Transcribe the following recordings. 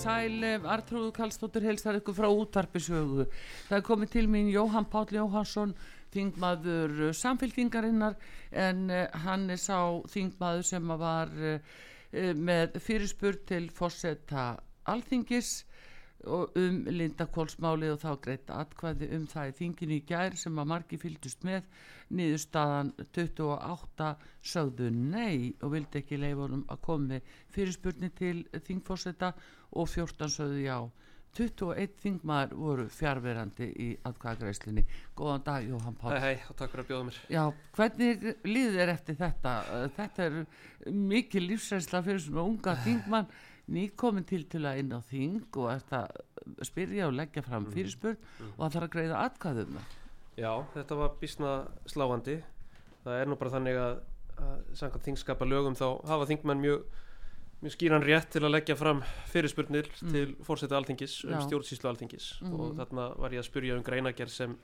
Sæl, Artrúðu Kallstóttir helstar ykkur frá útvarpisögu. Það er komið til mín Jóhann Páll Jóhansson, þingmaður samfélkingarinnar en uh, hann er sá þingmaður sem var með fyrirspurn til fórseta alþingis um Lindakólsmáli og þá greitt atkvæði um það í þinginu í gær sem að margi fylgdust með. Niðurstaðan 28 sögðu nei og vildi ekki leifunum að komi fyrirspurni til þingfórseta og 14 sögðu já. 21 þingmaður voru fjárverandi í atkvæðagreislinni góðan dag Jóhann Pál Hei, hei, og takk fyrir að bjóða mér. Já, hvernig líður er eftir þetta? Þetta er mikið lífsæsla fyrir svona unga þingmann nýkomin til til að inn á þing og eftir að spyrja og leggja fram Mhm. fyrirspurn og það þarf að greiða atkvæðum það Já, þetta var bísna sláandi Það er nú bara þannig að, að samkvæmt þingskapa lögum þá hafa þingmenn mjög, mjög skýran rétt til að leggja fram fyrirspurnir Mm. til fórseta alþingis um Já. stjórnsýslu alþingis Mhm. og þarna var ég að spyrja um greinagerð sem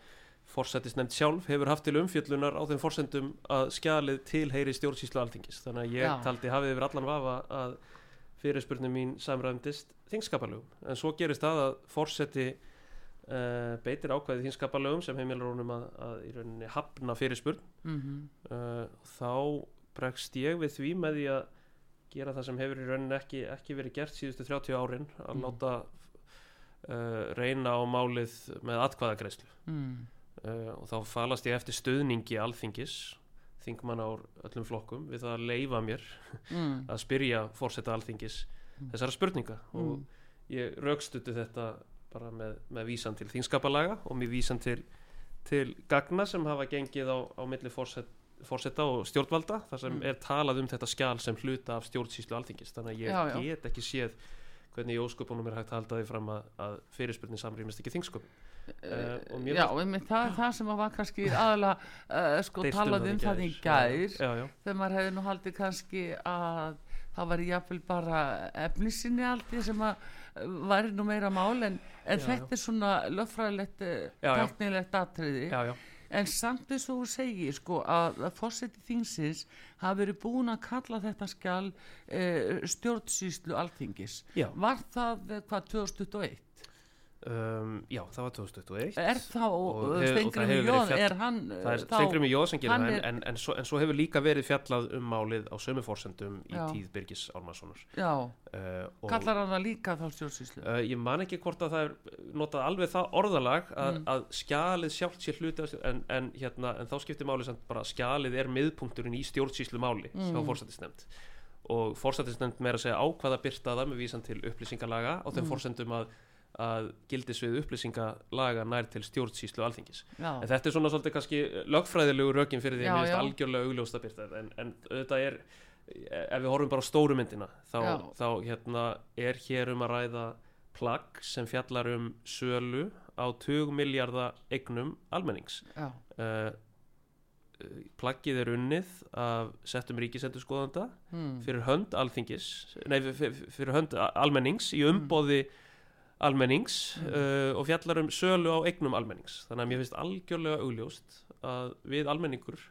fórsetisnefnd sjálf hefur haft til umfjöllunar á þeim fórsendum að skjalið tilheyri stjórnsýslu alþingis þannig að ég Já. taldi hafið yfir allan vafa að fyrirspurnum mín samræmdist þingskapalögum en svo gerist það að fórseti uh, beitir ákvæði þingskapalögum sem heimilar honum að, að í rauninni hafna fyrirspurn mm -hmm. uh, þá bregst ég við því með því að gera það sem hefur í rauninni ekki, ekki verið gert síðustu 30 árin að Mm. láta uh, reyna á málið með atkvæðagreislu mm. og þá falast ég eftir stöðningi alþingis þingmann á öllum flokkum við það að leifa mér Mm. að spyrja fórseta alþingis Mm. þessara spurninga og Mm. ég raukstutti þetta bara með, með vísan til þingskapalaga og með vísan til, til gagna sem hafa gengið á, á milli fórset, fórseta og stjórnvalda þar sem Mm. er talað um þetta skjal sem hluta af stjórnsýslu alþingis þannig að ég Já, já. get ekki séð hvernig í ósköpunum er hægt að halda því fram að, að fyrirspurnin samrýmist ekki þingsköpum Uh, já, einmitt, það er það sem að var kannski aðalega uh, sko talað um það í gær já, já, þegar maður hefði nú haldið kannski að það var jafnvel bara efnisinni allt sem að væri nú meira mál en, en þetta er svona löffræðilegt teknilegt atriði. En samt eins og þú segir sko að, að fórseti þingsins hafi verið búin að kalla þetta skjal uh, stjórnsýslu alþingis. Já. var það hvað 2021 Um, já, það var 2021 er þá hefur verið Jóð er hann uh, Það er Steingrimur Jóð sem gerir það en, er- en, en, svo, en svo hefur líka verið fjallað um málið á sömu fórsendum í tíð Birgis Ármannssonar já, uh, og kallar hann það líka þá stjórnsýslu uh, ég man ekki hvort að það er notað alveg það orðalag að, Mm. að skjalið sjálft sé hluti en, en, hérna, en þá skiptir máli samt bara skjalið er miðpunkturinn í stjórnsýslu máli Mm. hjá fórsættisnefnd og fórsættisnefnd meira að segja ákvaða byrta það með vísan til upplýsingalaga á þeim Mm. fórsendum að, að gildisvið upplýsingalaga nær til stjórnsýslu alþingis já, En þetta er svona svolítið kannski lögfræðilegu rökin fyrir því að já. finnst algjörlega augljósta byrta en, en þetta er, ef við horfum bara á stóru myndina þá, þá hérna, er hér um að ræða plagg sem fjallar um sölu á 20 miljardar eignum almennings. Uh, plaggið er unnið af settum ríkisendurskoðanda mm. fyrir hönd alþingis, nei, fyr- fyr- fyrir hönd almennings í umboði almennings uh, og fjallar um sölu á eignum almennings. Þannig að mér finnst algjörlega augljóst að við almenningur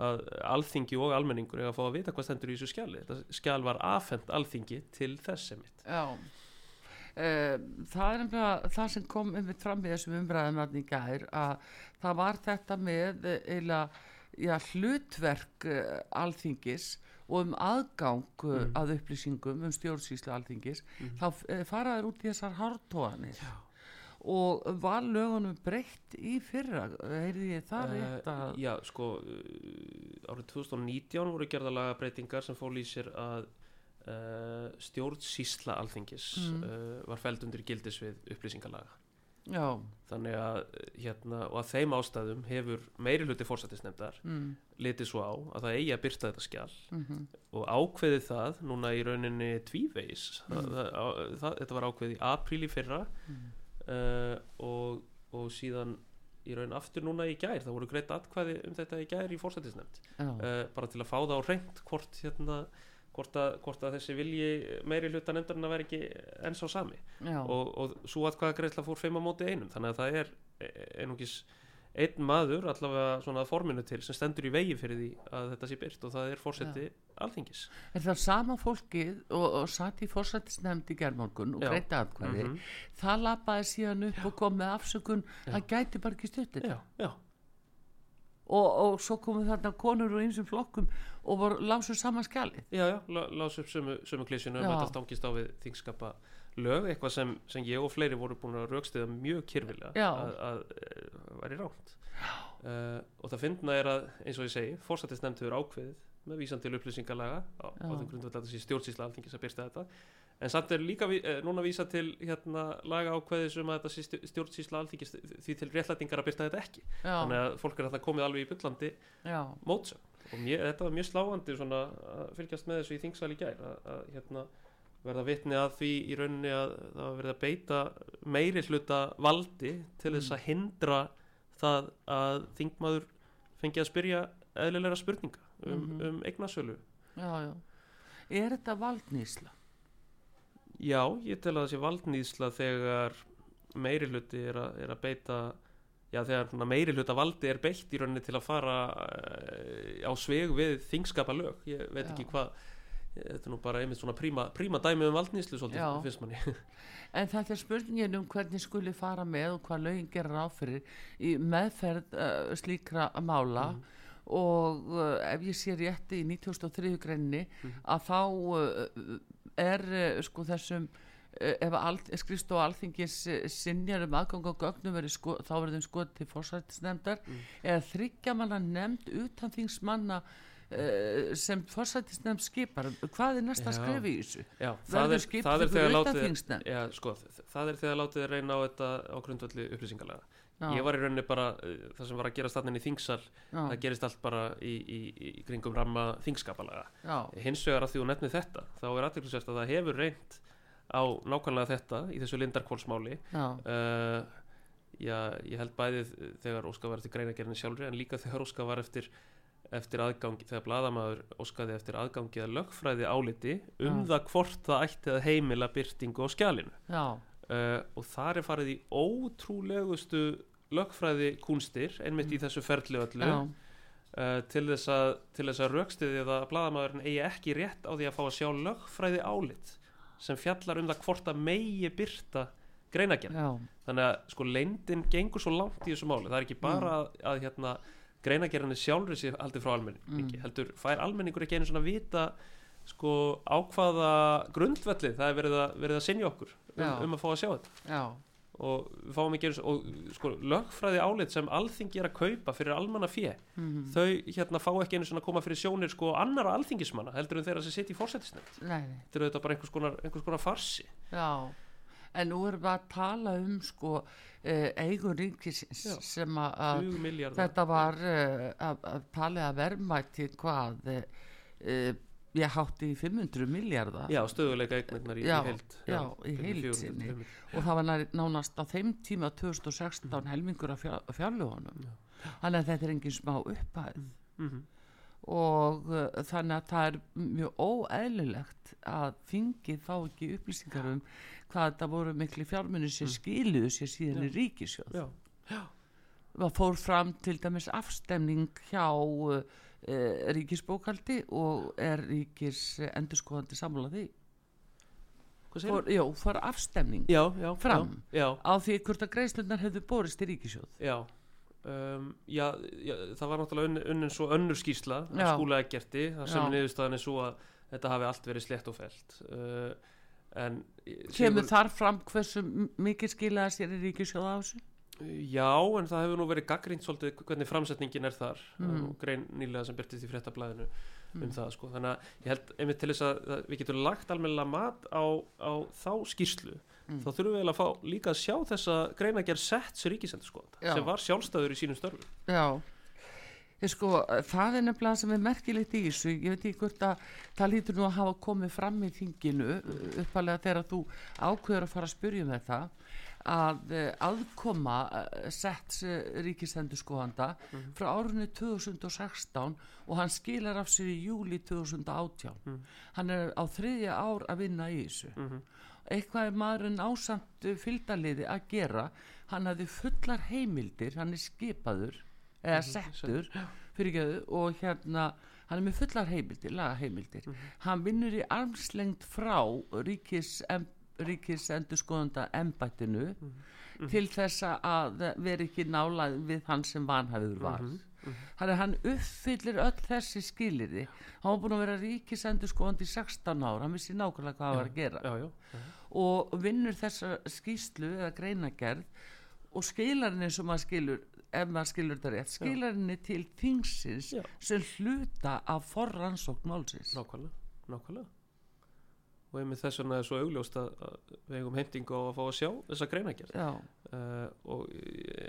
að alþingi og almenningur er að fá að vita hvað stendur í þessu skjali. Þetta skjal var afhent alþingi til þess sem mitt. Já. Uh, það er nefnilega það sem kom um fram í þessum umræðum að það var þetta með eila, já, hlutverk uh, alþingis og um aðgang uh, Mm. að upplýsingum um stjórnsýslu alþingis Mhm. þá uh, faraður út í þessar hártóðanir og var lögunum breytt í fyrra heyrði ég það rétt Uh, að já, sko uh, árið 2019 voru gerða lagabreitingar sem fól í sér að uh, stjórnsýsla alþingis Mm. uh, var fæld undir gildisvið upplýsingalaga já, þannig að hérna og að þeim ástæðum hefur meiri hluti fórsættisnefndar mm, litið svo á að það eigi að byrta þetta skjal mm og ákveðið það núna í rauninni tvívegis. Mm. þetta var ákveðið í apríl í fyrra uh, og, og síðan í raun aftur núna í gær. Það voru greitt atkvæði um þetta í gær í fórsættisnefnd uh, bara til að fá það á reynd hvort, hérna, hvort, að, hvort að þessi vilji meiri hluta nefndarinn að vera ekki enn sá sami. Já, og, og svo að hvaða greiðsla fór á móti einum þannig að það er einungis einn maður allavega svona að forminu til sem stendur í vegi fyrir því að þetta sé byrt og það er fórseti alþingis. Er það sama fólkið og, og satt í fórsættisnefnd í gerðmorgun og Já. greita atkvæði? Mhm. það lappaði síðan upp og kom með afsökun það gæti bara ekki stutt þetta. Já, já, og, og svo komu þarna konur úr einsum flokkum og voru lásu saman skjalið. Já, já lá- lásu upp sömu, sömu klísjunu um þetta stangist á við þingskapa lög, eitthvað sem, sem ég og fleiri voru búin að raukstiða mjög kyrfilega að, að, að væri ránt uh, og það fyndna er að eins og ég segi, fórsættisnefnd hefur ákveðið með vísan til upplýsingalaga á, á þeim grundvöld að þetta sé stjórnsýsla alþingis að byrsta þetta en samt er líka eh, núna vísa til hérna, laga ákveðis um að þetta stjórnsýsla alþingis því til réttlætingar að byrta þetta ekki. Já, þannig að fólk er þarna komið alveg í byllandi mótsögn. Og mér, þetta var mjög sláandi svona að fylgjast með þessu í þingsal í gær að, að hérna, verða vitni að því í rauninni að það að beita meiri hluta valdi til þess að hindra það að þingmaður fengi að spyrja eðlilega spurninga um, Mhm. um eignasölu. Já, já. Er þetta valdnýsla já, ég tel að það sé valdnýðsla þegar meiri hluti er að, er að beita já, þegar meiri hluta valdi er beitt í rauninni til að fara uh, á sveg við þingskapa lög ég veit Já. ekki hvað þetta er nú bara einmitt svona príma, príma dæmi um valdnýðslu svolítið, Já. finnst manni en þetta er spurningin um hvernig skuli fara með og hvað lögin gera ráð fyrir í meðferð uh, slíkra mála Mhm. og uh, ef ég sé rétti í 93. greinni Mhm. að þá uh, er uh, sko þessum uh, ef al, skrifst og alþingis uh, sinjar um aðgang á gögnum sko, þá verður þeim skoð til fórsættisnefndar Mm. eða þryggja manna nefnd utan þingsmanna uh, sem fórsættisnefnd skipar. Hvað er næsta skrif í þessu? Já, það er þegar utan látið já, sko, það er þegar látið er reyna á þetta á grundvalli upplýsingalega Já, ég var í rauninni bara, uh, það sem var að gera stannin í þingsal já, það gerist allt bara í, í, í kringum ramma þingskapalaga. Hins vegar að því þú nefnið þetta þá er aðeinsvægt að það hefur reynt á nákvæmlega þetta í þessu lindarkólsmáli já, uh, já, ég held bæðið þegar Óskar var eftir greinagerðin sjálfri en líka þegar Óskar var eftir eftir aðgangi, þegar bladamaður óskaði eftir aðgangi að lögfræði áliti um það hvort það ætti að heimila byrtingu á skjalinu. Já, uh, og þar er farið í ótrúlegustu lögfræði kúnstir einmitt í þessu ferli öllu uh, til þess að, til þess að raukstiði að bladamæðurinn eigi ekki rétt á því að fá að sjá lögfræði álit sem fjallar um það hvort að megi byrta greinagerð já, þannig að sko leyndin gengur svo langt í þessu máli. Það er ekki bara að, að hérna, greinagerðinni sjálfur sér haldið frá almenningi Mm. heldur fær almenningur ekki einu svona vita sko á hvaða grundvelli það er verið að, verið að sinja okkur um, um að fá að sjá þetta. Já, og við fáum ekki og sko lögfræði álit sem alþingi er að kaupa fyrir almanna fjö mhm, þau hérna fá ekki einu svona að koma fyrir sjónir sko annara alþingismanna heldur en þeirra sem sitt í nei, þetta er auðvitað bara einhvers konar, einhvers konar farsi. Já. En nú erum við að tala um sko uh, eigur ríkisins Já. sem að- að 20 miljardar þetta var uh, að, að talið að verðmæti hvað uh, ég hátti í 500 miljardar já, stöðuleika eignirnar í, Já, í heild. já, í heild 400, sinni. 500. og það var nánast á þeim tíma 2016 helmingur af fjár, fjárlugunum þannig að þetta er engin smá upphæð. Mhm. og uh, þannig að það er mjög óeðlilegt að þingið fá ekki upplýsingar um hvað þetta voru miklu fjármunni sem skiluðu sér síðan í ríkisjóð já, það fór fram til dæmis afstemning hjá uh, ríkisbókaldi og er ríkis hvað segir fór, já, fór afstemning já, já, Fram. já, á því hvort að greiðslunar hefðu borist í ríkisjóð já, um, það var náttúrulega unnin, unnin svo önnur skýrsla af skúla ekkerti þar sem niðurstaðan er svo að þetta hafi allt verið slett og felt uh, en kemur þar fram hversu mikið skilaði sér í ríkisjóð á þessu Já, en það hefur nú verið gaggrínt svolítið hvernig framsetningin er þar Mm. og grein nýlega sem byrtist í fréttablaðinu um það sko. þannig að ég held einmitt til þess að, við getum lagt almennilega mat á, á þá skýrslu Mm. þá þurfum við að fá líka að sjá þessa greinagerð sett sér ríkisendur Já. sem var sjálfstæður í sínum störfum Já, ég sko, það er nefnilega sem er merkilegt í þessu, ég veit ekki hvort að það lítur nú að hafa komið fram í þinginu uppalega þegar þú ákveður að fara að spyrja um þetta að eh, aðkoma eh, setts ríkisendurskoðanda frá árunni 2016 og hann skilar af sér í júli 2018 hann er á þriðja ár að vinna í þessu. Eitthvað er maðurinn ásamt fylgdaliði að gera. Hann hafði fullar heimildir hann er skipaður eða settur fyrirgeðu og hérna hann er með fullar heimildir, laga heimildir hann vinnur í armslengt frá ríkis, ríkis endurskoðanda embættinu til þess að vera ekki nálað við hann sem vanhæður var. Þannig að hann uppfyllir öll þessi skilirði hann var búin að vera ríkisendurskoðandi í 16 ár hann vissi nákvæmlega hvað hann var að gera. Já, já, og vinnur þessa skýslu eða greinagerð og skilar henni sem maður skilur ef maður skilur þetta rétt, skilar henni til þingsins Já. sem hluta af forrannsókn málsins. Nákvæmlega, nákvæmlega og einmitt þess vegna er svo augljóst að, við eigum heimtingu á að fá að sjá þessa greinagerð Já, uh, og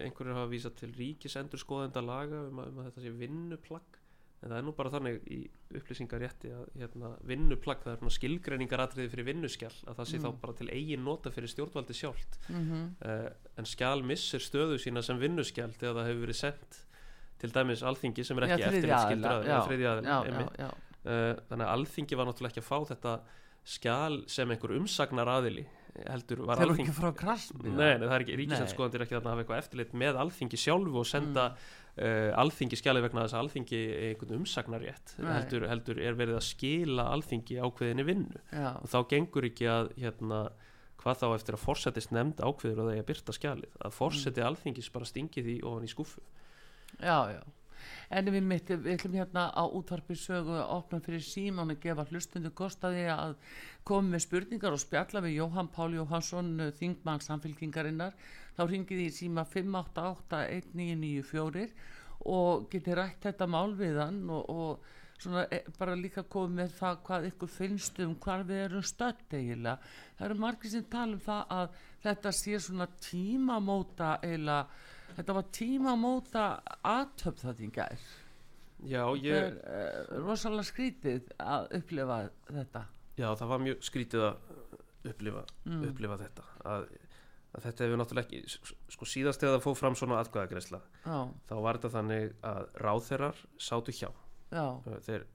einhverjir hafa vísað til ríkisendur skoðenda laga um að, um að þetta sé vinnuplagg. En það er nú bara þannig í upplýsingarétti að hérna, vinnuplagg það er skilgreiningaratriði fyrir vinnuskjál að það sé Mm. þá bara til eigin nota fyrir stjórnvaldi sjálft. Mm uh, en skjál missir stöðu sína sem vinnuskjál þegar það hefur verið sendt til dæmis alþingi sem er ekki einmitt. já, uh, þannig að alþingi var náttúrulega ekki að fá þetta skjal sem einhver umsagnar aðili heldur var alþingi ekki frá krasmi Nei, nei, það er ekki, ríkisendskoðandi er ekki þarna að hafa eitthvað eftirlit með alþingi sjálfu og senda mm. alþingi skjalið vegna þess að alþingi er einhvern umsagnarrétt. Nei. heldur, heldur er verið að skila alþingi ákveðinni vinnu. Já, og þá gengur ekki að hérna, hvað þá eftir að forsetist nefnd ákveður og það er að byrta skjalið. Að forseti alþingis bara stingi því ofan í skúfu já, já en við mitt, við ætlum hérna á útvarpi sögu að opna fyrir síman að gefa hlustundu kostaði að koma með spurningar og spjalla við Jóhann Pál Jóhansson þingmann samfélkingarinnar þá ringið í síma 5881994 og geti rætt þetta mál við hann og, og e, bara líka komið með það hvað ykkur finnst um hvar við erum stödd eiginlega. Það eru margir sem tala um það að þetta sé svona tímamóta eiginlega þetta var tímamóta aðtöp það í gær. Já, ég, er uh, rosalega skrítið að upplifa þetta. Já, það var mjög skrítið að upplifa, Mm. upplifa þetta. Að, að þetta hefur náttúrulega ekki sko síðast þegar það fóð fram svona atkvæðagreisla já, þá var þetta þannig að ráþerar sátu hjá. Já, þeir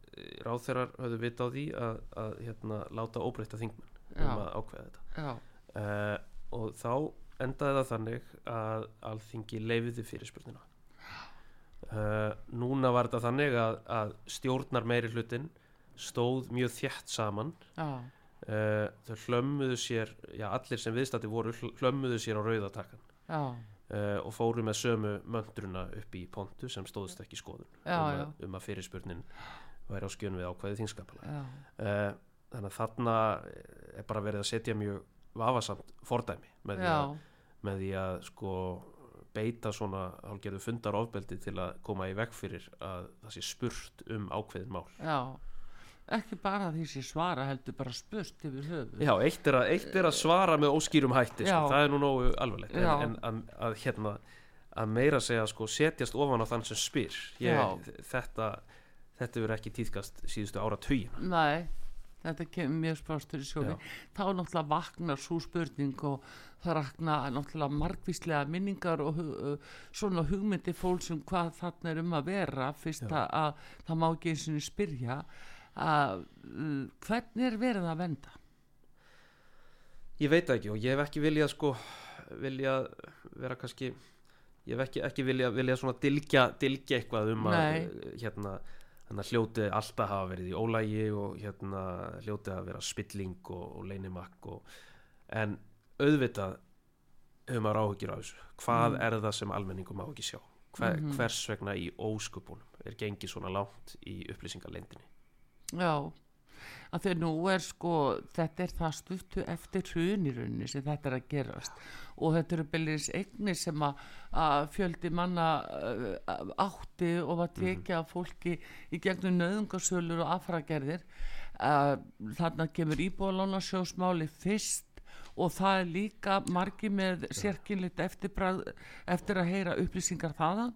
ráþerar höfðu vita á því að, að hérna, láta óbreytta þingmenn um að ákveða þetta. Já, uh, og þá endaði það þannig að alþingi leifiði fyrirspurnina. Uh, núna var þetta þannig að, að stjórnar meiri hlutin stóð mjög þjætt saman. Já, uh, þau hlömmuðu sér já allir sem viðstætti voru hl- hlömmuðu sér á rauðatakkan já, uh, og fóru með sömu möndruna upp í pontu sem stóðst ekki skoðun Já, um, að, um að fyrirspurnin væri á skjön við ákvæði þingskapala þannig að þarna er bara verið að setja mjög vafasamt fordæmi með því að, með því að sko beita svona hálfgerðu fundar ofbeldi til að koma í veg fyrir að það sé spurt um ákveðin mál. Já. Ekki bara því sem svara heldur bara spurt yfir höfu Já, eitt er að, eitt er að svara með óskýrum hætti sko. Það er nú nógu Já. en, en að, að hérna að meira segja sko setjast ofan á þann sem spyr. Ég, þetta þetta verður ekki tíðkast síðustu ára tögin nei, þetta kemur mjög sprástur í sjóni Já. þá náttúrulega vaknar svo spurning og það rakna náttúrulega margvíslega minningar og uh, svona hugmyndi fólks um hvað þarna er um að vera fyrst að, að það má ekki eins og spyrja að uh, hvernig er verið að venda Ég veit ekki og ég hef ekki viljað sko viljað vera kannski ég hef ekki, ekki viljað vilja svona dilgja, dilgja eitthvað um að Nei. eh, hérna þannig að hljóti alltaf hafa verið í ólægi og hérna hljóti að vera spilling og, og leinimakk og, en auðvitað hefur maður áhugir á þessu hvað Mm. er það sem almenningum má ekki sjá Hver, Mhm. hvers vegna í óskupunum er gengið svona langt í upplýsingarlendinni Já, að þegar nú er sko, þetta er það stuttu eftir hrunirunni sem þetta er að gerast og þetta eru byrjins eignir sem að, fjöldi manna uh, átti og var tekið af fólki í gegnum nöðungarsölur og affragerðir uh, þarna kemur íbúðalánarsjósmáli fyrst og það er líka margi með sérkynleitt eftirbrað eftir að heyra upplýsingar þaðan.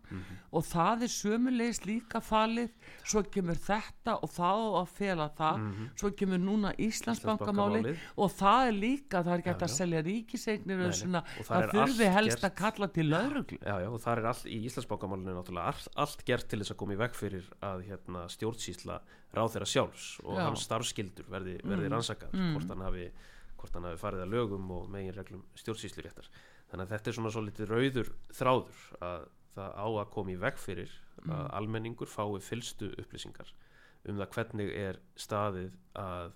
Og það er sömulegis líka falið. Svo kemur þetta og þá á að fela það. Svo kemur núna Íslandsbankamáli og það er líka það er Já, að selja ríkiseignir Nei, og nei. svona, Og það það þurfi helst gert- að kalla til lauruglu og það er allt, í Íslandsbankamálinu náttúrulega. Allt, gert til þess að koma í veg fyrir að hérna, stjórnsýsla ráð þeirra sjálfs og Já. hans starfskildur verði, verði Mm. rannsakað Mm. hvort, hann hafi, hvort hann hafi farið að lögum og megin reglum stjórnsýsluréttar þannig að þetta er svona svo litið rauður þráður að það á að koma í veg fyrir að Mm. almenningur fái fylstu upplýsingar um það hvernig er staðið að,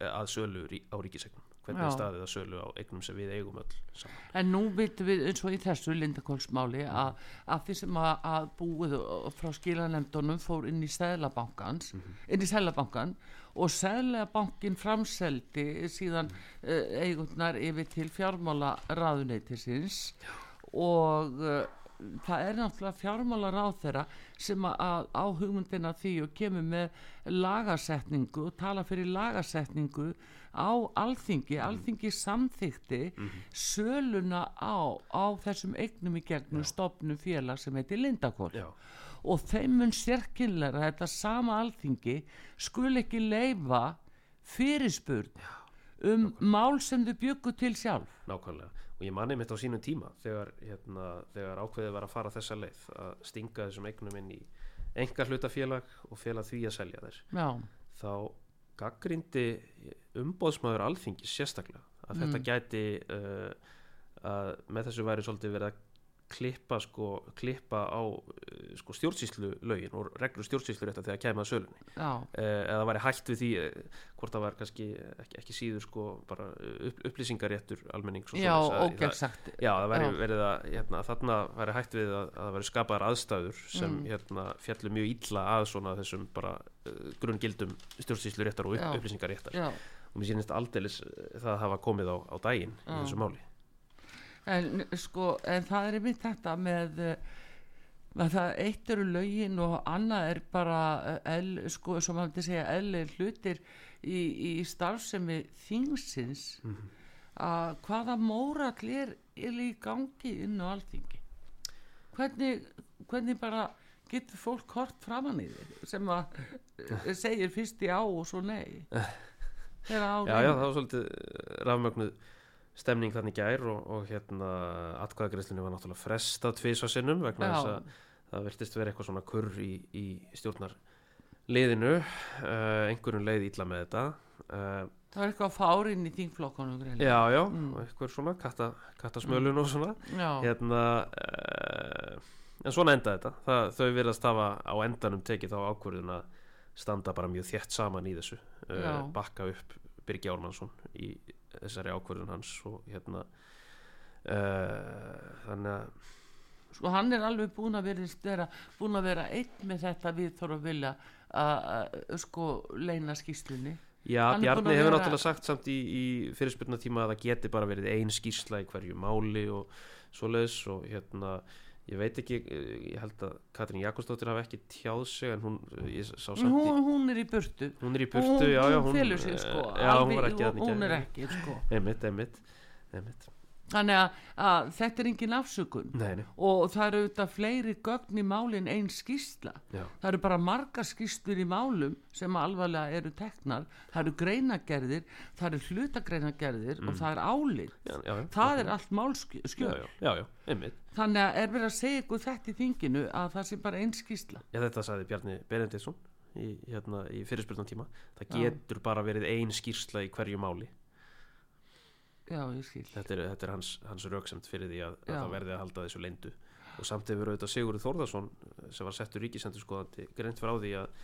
að sölu á ríkisegnum hvernig er staðið að sölu á eignum sem við eigum öll saman? En nú vitum við eins og í þessu Lindakólsmáli að, að því sem að, að búið frá skilanemdunum fór inn í Sæðlabankans inn í Sæðlabankan og Sæðlabankin framseldi síðan uh, eigundnar yfir til fjármála ráðuneytisins og uh, það er náttúrulega fjármála þeirra sem að, á hugmyndina því og kemur með lagasetningu og tala fyrir lagasetningu á alþingi, alþingi samþykti söluna á, á þessum eignum í gegnum stopnum félag sem heitir Lindakól Já, og þeim mun sérkynlega þetta sama alþingi skul ekki leifa fyrirspurn um mál sem þau byggu til sjálf. Nákvæmlega. Og ég manni mitt á sínum tíma þegar, hérna, þegar ákveðið var að fara þessa leið að stinga þessum eignum inn í enga hlutafélag og fela því að selja þær. Já, þá gaggrindi umbóðsmaður alþingis sérstaklega að þetta gæti uh, að með þessu væri svolítið verið að klippa sko, klippa á uh, sko, stjórnsýslu lögin og reglur stjórnsýslu rétt þegar kæma að sölunni. Uh, eða væri hægt við því uh, hvort það var kannski ekki, ekki síður sko bara upp, upplýsingaréttur almenning já, ógærsagt Já, væri Já. verið að hérna, þarna væri hægt við að, að það væri skapaðar aðstæður sem Mm. hérna, fjallu mjög illa að svona þessum bara uh, grunngildum stjórnsýslu réttar og upp, upplýsingaréttar. Og mér sýnist aldeilis það hafa komið á, á daginn í Já. þessu máli en sko en það er mitt þetta með eh, að það eitt eru lögin og annað er bara eh, el, sko, sem maður myndi segja eðli hlutir í, í starfsemi þingsins. Mhm. að hvaða mórall er, er í gangi inn á alþingi? Hvernig, hvernig bara getur fólk hort framan í þig sem að eh, segir fyrst í á og svo nei? Já, já, það var svolítið rafmögnuð stemning þannig gær og, og hérna atkvæðagreislunni var náttúrulega frestað tvisvar sinnum vegna þess að það virtist vera eitthvað svona kurr í, í stjórnar liðinu uh, einhverjum leið illa með þetta. Uh, það var eitthvað fárinn í greinilega. Já, já, Mm. eitthvað svona katta, kattasmölun og svona. Já, hérna uh, en svona enda þetta. Það, þau virðast hafa á endanum tekið þá ákvörðun að standa bara mjög þétt saman í þessu. Bakka upp Birgi Ármannsson í þessari ákvörðun hans og hérna uh, þannig að sko hann er alveg búin að vera, búin að vera einn með þetta við þarf að vilja að sko leina skýslunni Já, Hann Bjarni hefur vera- náttúrulega sagt samt í, í fyrirspurnatíma að það geti bara verið ein skýrsla í hverju máli og svoleiðis og hérna ég veit ekki, eh, ég held að Katrín Jakobsdóttir hafi ekki tjáð sig en hún, ég sá samt í hún, hún er í burtu. Hún er í burtu, já, já hún hún, sig sko eh, já, hún var alveg- ekki þarna í hún er ekki sko. Einmitt, einmitt, einmitt. Þannig að, að þetta er engin afsökun. Nei, nei, og það eru auðvitað fleiri gögn í málin einn skýrsla. Já, það eru bara margar skýrslur í málum sem alvarlega eru teknar. Það eru greinagerðir, það eru hlutagreinagerðir og það er álið já, já, það er allt málskjöl já, já, já, já, einmitt. Þannig að er verið að segja ykkur þetta í þinginu að það sé bara einn skýrsla? Já, þetta sagði Bjarni Benediktsson í, hérna, í fyrirspyrnum tíma það getur bara verið ein skýrsla í hverju máli já, ég skil. Þetta er, þetta er hans, hans rauksemt fyrir því að, að það verði að halda þessu leindu og samt hefur auðvitað Sigurður Þórðarsson sem var settur ríkisendurskoðandi greint frá því að,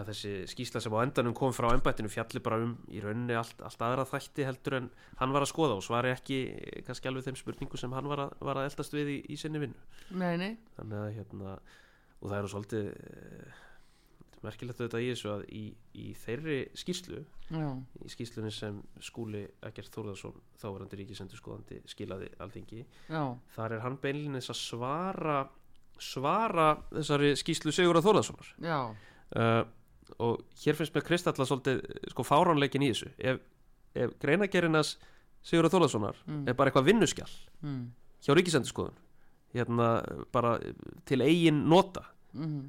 að þessi skýrsla sem á endanum kom frá embættinu fjalli bara um í rauninni allt, allt aðra þætti heldur en hann var að skoða og svari ekki eh, kannski alveg þeim spurningu sem hann var að, var að eldast við í, í sinni vinnu. Nei, nei, þannig að hérna og það er nú svolítið eh, merkilegt auðvitað í þessu að í, í þeirri skýrslu já, í skýrslunni sem skúli Ekkert Þórðarsson þáverandi ríkisendurskoðandi skilaði alþingi já, þar er hann beinlinnis að svara svara þessari skýrslu Sigurða Þórðarssonar uh, og hér finnst mér Kristalla svolítið sko fáránleikin í þessu. Ef, ef greinagerinnas Sigurða Þórðarssonar Mm. er bara eitthvað vinnuskjall mm, hjá ríkisendurskoðun hérna bara til eigin nota mm,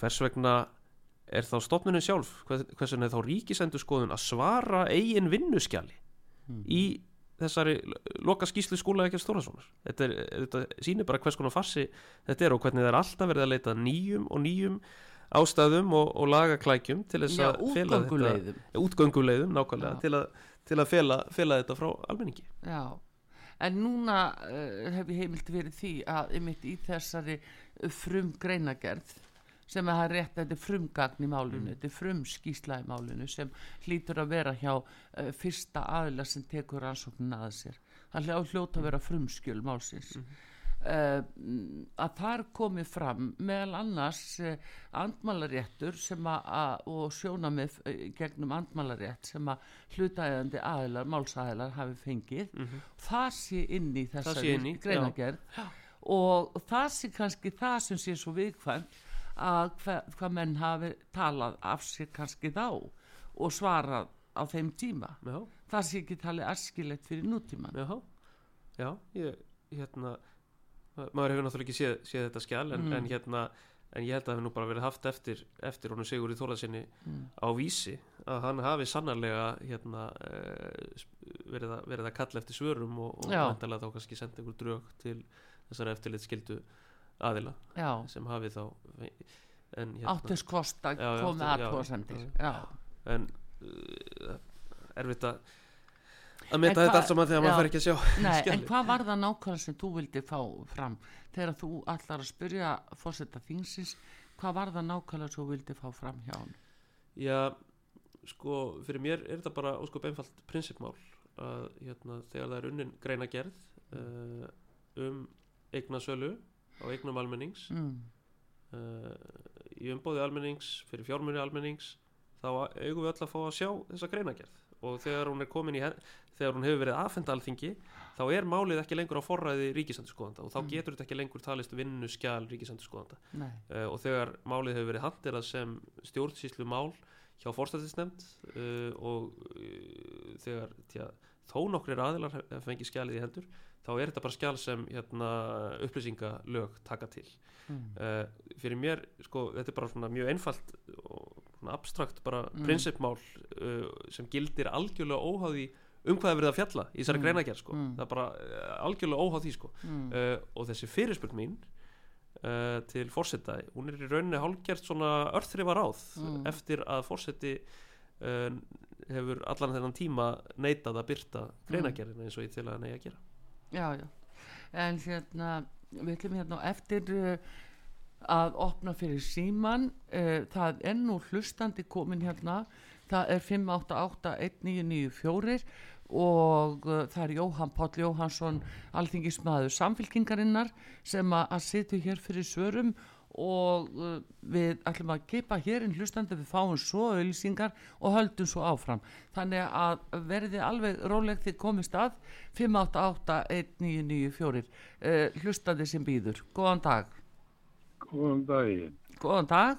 hvers vegna er þá stofnunin sjálf hvers vegna er þá ríkisendurskoðun að svara eigin vinnuskjali Mm. í þessari loka skýslu skóla ekki að Stórasonar þetta, þetta sýnir bara hvers konar farsi þetta er og hvernig það er alltaf verið að leita nýjum og nýjum ástæðum og, og lagaklækjum til þess að fela þetta útgönguleiðum. Nákvæmlega til að, til að fela, fela þetta frá almenningi. Já, en núna uh, hef ég heimilt verið því að einmitt í þessari frum greinagerð sem að er rétt, þetta er frumgagn í málinu, þetta er frum skýsla í málinu sem hlýtur að vera hjá uh, fyrsta aðila sem tekur rannsóknin að sér. Það hljá hljóta að vera frumskjöl málsins. Uh, að þar komi fram meðal annars uh, andmálaréttur sem að, að og sjónamið uh, gegnum andmálarétt sem að hlutaðandi aðilar, málsæðilar hafi fengið það sé inn í þessari greinagerð og það sé kannski það sem sé svo viðkvæmt að hva, hvað menn hafi talað af sér kannski þá og svarað á þeim tíma. Já, það sé ekki talið askilegt fyrir nútíman já, já ég, hérna ma- maður hefur náttúrulega ekki séð, séð þetta skjál en, Mm. en hérna en ég held að það hefur nú bara verið haft eftir eftir honum Sigurði Þórðarsinni Mm. á vísi að hann hafi sannarlega hérna eh, verið, að, verið að kalla eftir svörum og, og þá kannski senda einhver drög til þessara eftirlit skildu aðila já, sem hafi þá hérna áttis kost að Já, já, koma áttu- já, aðtóðsendir en uh, erfitt að að En þetta allt saman þegar já. maður fær ekki að sjá Nei, en hvað var það nákvæmlega sem þú vildi fá fram? Þegar þú allar að spyrja fórseta þingsins, hvað var það nákvæmlega sem þú vildi fá fram hjá hann Já, sko, fyrir mér er þetta bara óskup einfalt prinsipmál að hérna, þegar það er unnin greina gerð uh, um eignasölu á eignum almennings mm. uh, í umbóði almennings fyrir fjármunni almennings þá eigum við öll að fá að sjá þessa greinagerð og þegar hún er komin í þegar hún hefur verið aðfenda alþingi þá er málið ekki lengur á forræði ríkisendurskoðanda og þá Mm. getur þetta ekki lengur talist vinnu skjal ríkisendurskoðanda Nei, uh, og þegar málið hefur verið handirað sem stjórnsýslu mál hjá fórstættisnefnd uh, og uh, þegar tjá, þó nokkrir aðilar fengið skjalið í hendur þá er þetta bara skjal sem hérna, upplýsingalög taka til mm. uh, fyrir mér, sko, þetta er bara mjög einfalt og abstrakt bara Mm. prinsipmál uh, sem gildir algjörlega óháði um hvað er verið að fjalla í þessari Mm. greinagerð sko. Mm. það er bara uh, algjörlega óháð því sko. Uh, og þessi fyrirspurn mín til fórseta hún er í rauninni hálfgert svona örþrifa ráð Mm. eftir að fórseti uh, hefur allan þennan tíma neitað að byrta greinagerðina eins og ég til að neyja að gera Já, já. En hérna, við ætlum hérna eftir uh, að opna fyrir síman. Uh, það er nú hlustandi komin hérna. Það er 5881994 og uh, það er Jóhann Páll Jóhansson, alþingismæður samfélkingarinnar sem að, að sitja hér fyrir svörum og uh, við ætlum að gefa hér inn hlustandi við fáum svo auðlýsingar og höldum svo áfram þannig að verði alveg rólegt þið komist að 5881994 uh, hlustandi sem býður góðan dag, Góðan daginn. góðan dag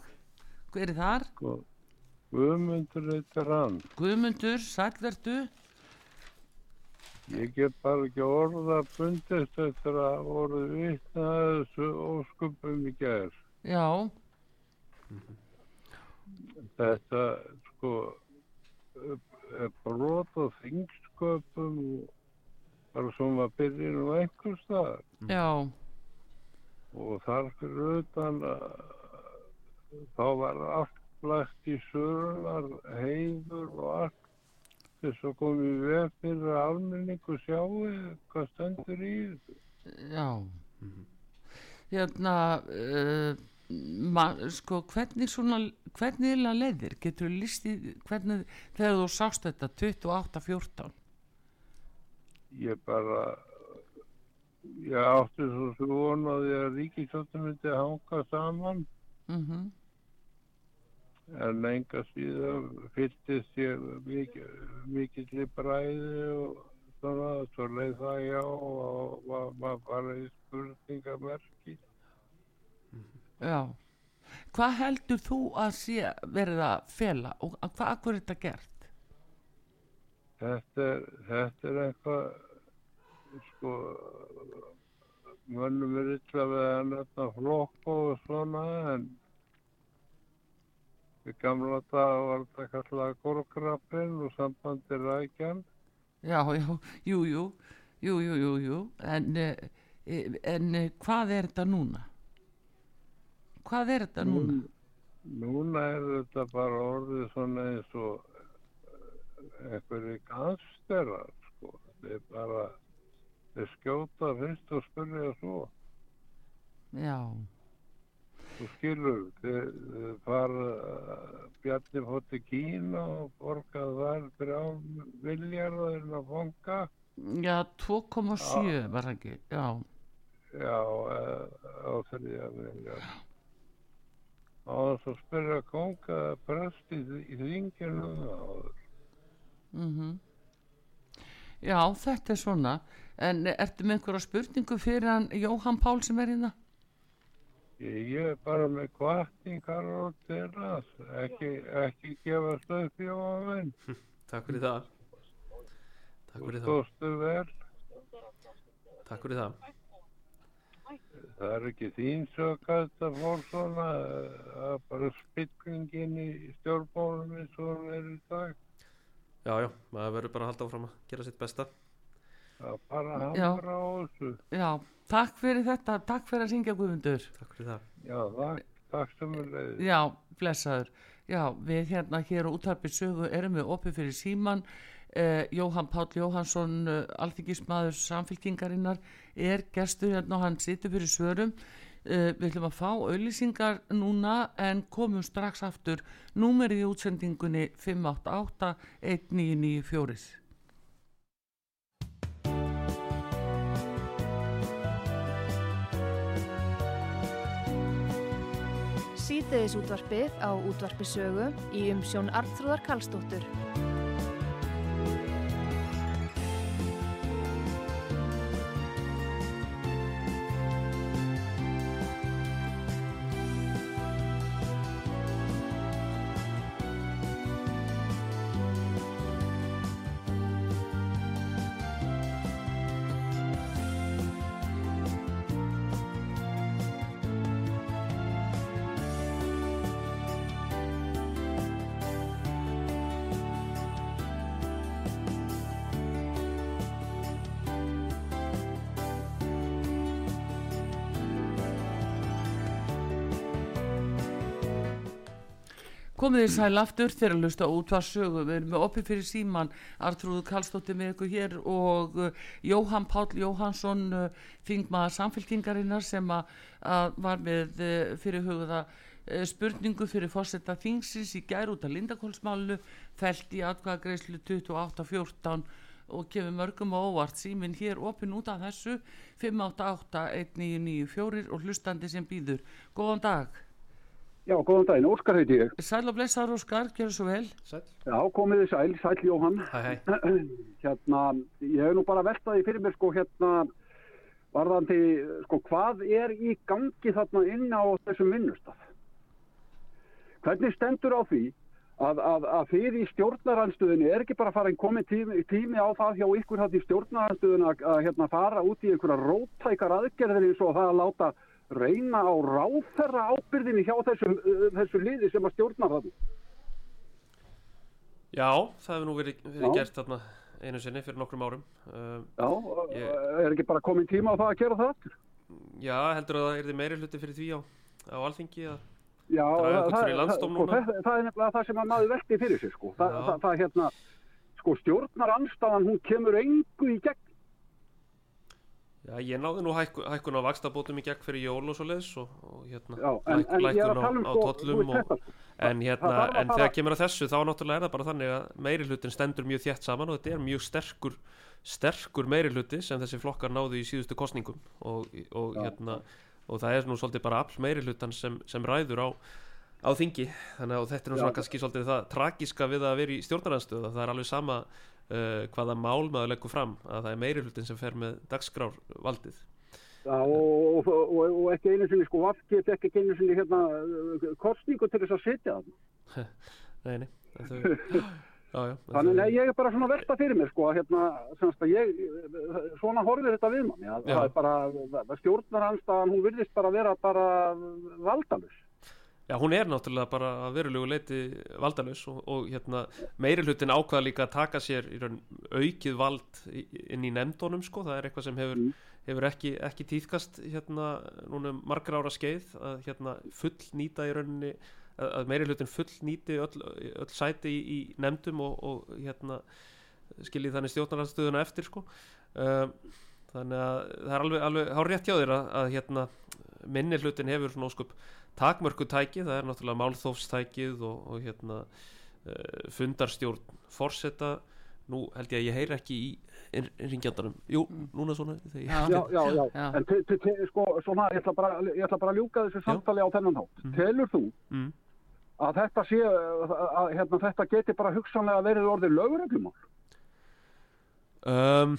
hver er þar? Góð. Guðmundur heitir hann. Guðmundur, sælverdu Ég get bara ekki orða bundist eftir að voru vitna að þessu ósköpum í gerð. Já, Þetta, sko, er brot á þingsköpum bara sem að byrja nú einhver staðar. já, Og þar fyrir utan að þá var allt lagt í sörunar, heiður og allt þess að komið við fyrir að almenningu sjáu hvað stendur í þessu. já. Hérna, uh, ma, sko, hvernig svona, hvernig er það leiðir? Getur listið, hvernig, þegar þú sást þetta 28-14? Ég bara, ég átti svo svo vonaði að ríkisjóttum myndi hanga saman Mm en enga síðan fylltist ég mikið, bræði og svona, svo leið það já og bara í spurningamerki. Já. Hvað heldur þú að sé verið að fela og að hvað akkur er þetta gert? Þetta er, þetta er eitthvað, sko, mönnum er illa við að nefna flokk og svona, en við gamla dag var þetta kallað gorgrappin og sambandi rækjan. Já, já, jú, jú, jú, jú, jú, jú, en, eh, eh, en eh, hvað er þetta núna? Hvað er þetta núna? Núna er þetta bara orðið svona eins og einhverju gangsterar, sko. Þetta er bara, þeir skjóta fyrst og spyrja svo. Já, Þú skilur, þið fara Bjarni fótt til Kína og borgað þar þrjá viljarðin að fanga. já, 2,7 var það ekki, já, Já, uh, á þrjá viljarð. Á þess að spyrja konga prest í, þinginu áður. mhm. Já, þetta er svona, en ertu með einhverja spurningu fyrir hann Jóhann Pál sem er hérna? Ég, ég er bara með kvartingar og það. Ekki, ekki gefast upp í ofinn. Takk fyrir það Takk fyrir það. Takk fyrir það Það er ekki þín sök að þetta fór svona, er bara spillingin í stjórnbólum eins og hún er í dag. Já, já, maður verður bara að halda áfram að gera sitt besta bara að Já. hamra á þessu. Já, takk fyrir þetta, takk fyrir að syngja Guðmundur. Takk fyrir það Já, það, takk sem er leiðið. Já, blessaður. Já, við hérna hér á útarpið sögu erum við opið fyrir síman. Eh, Jóhann Páll Jóhansson, uh, alþingismadur samfélkingarinnar, er gestur hérna og hann situr fyrir svörum. Eh, við ætlum að fá auðlýsingar núna en komum strax aftur númerið í útsendingunni 588 1994. Síðdeðis útvarpið á útvarpisögu í umsjón Arnþróðar Karlsdóttur. Komið þið sæl aftur þegar að lusta útvarsögu. Við erum með opið fyrir síman Artrúðu Karlsdóttir með ykkur hér og uh, Jóhann Páll Jóhansson uh, þingmaða samfélkingarinnar sem að, að var með uh, fyrir hugða uh, spurningu fyrir fórsetta þingsins í gær út af Lindakólsmálu fælt í atkvæðagreislu 2814 og kemur mörgum og óvart síminn hér opinn út af þessu 588 1994 og hlustandi sem býður. Góðan dag. Já, góðan daginn, Óskar heiti ég. Sæl og blessaður Óskar, gjör svo vel. Sæll Já, komið þið sæl, sæl Jóhann. Hæ, hæ Hérna, ég hef nú bara veltaði fyrir mér sko hérna varðandi, sko hvað er í gangi þarna inn á þessum vinnustaf? Hvernig stendur á því að, að, að þið í stjórnaranstöðinu er ekki bara farin komin tími, tími á það hjá ykkur þetta í stjórnaranstöðinu að, að hérna, fara út í einhverja róttækar aðgerðir eins og það að láta reyna á ráðferra ábyrðinni hjá þessu, uh, þessu liði sem að stjórnar það. Já, það hefur nú verið, verið gert þarna einu sinni fyrir nokkrum árum uh, Já, Ég- er ekki bara komin tíma á það að gera það? Já, heldur að það er meiri hluti fyrir því á, á alþingi að Já, það, það, sko, það, það er nefnilega það sem að maður velti fyrir sig sko. Það, það hérna, sko, stjórnar anstaðan, hún kemur engu í gegn. Já, ég náði nú hækku, hækkun á vakstabótum í gegn fyrir jól og svo leiðis og, og hérna Já, en, læk- en lækkun á, um á sko, veist og, en hérna, en þegar kemur að þessu þá náttúrulega er það bara þannig að meiri hlutin stendur mjög þétt saman og þetta er mjög sterkur sterkur meiri hluti sem þessi flokkar náðu í síðustu kostningum og, og hérna og það er nú svolítið bara all meiri hlutan sem, sem ræður á, á þingi. Þannig að þetta er nú svona kannski svolítið það tragiska við að vera í stjórnaranstöðu það er alveg sama uh, hvaða mál maður leggur fram að það er meiri hlutin sem fer með dagskrárvaldið Já, og, og, og, ekki einu sinni, sko, Vafki ekki einu sinni hérna uh, kostningu til þess að sitja það. Nei, nei, en þau Já, já, Þannig að ég er bara svona að velta fyrir mér, sko, að hérna, semst að ég, svona horfir þetta við manni, að Já. það er bara, að hún virðist bara vera bara valdalus. Já, hún er náttúrulega bara að verulegu leiti valdalaus og, og hérna meiri hlutin ákvaða líka að taka sér raun aukið vald inn í nefndunum sko, það er eitthvað sem hefur, Mm. hefur ekki, ekki tíðkast hérna núna um margar ára skeið að hérna full nýta í rauninni að, meiri hlutin full nýti öll, öll sæti í, í nefndum og, og hérna skiljið þannig stjórnarhansstöðuna eftir sko um, þannig að það er alveg, alveg hár rétt hjá þér að, að hérna minni hlutin hefur svona óskup takmörku tæki, það er náttúrulega málþófstækið og, og hérna uh, fundarstjórn forseta nú held ég að ég heyri ekki í ringjandanum, jú, núna svona Já. Já, já, já, en te, te, te, sko, svona, ég ætla, bara, ég ætla bara að ljúka þessu samtali á þennan hátt. Mhm. Telur þú mm, að þetta sé, að hérna, þetta geti bara hugsanlega verið orðið lögureglumál? um,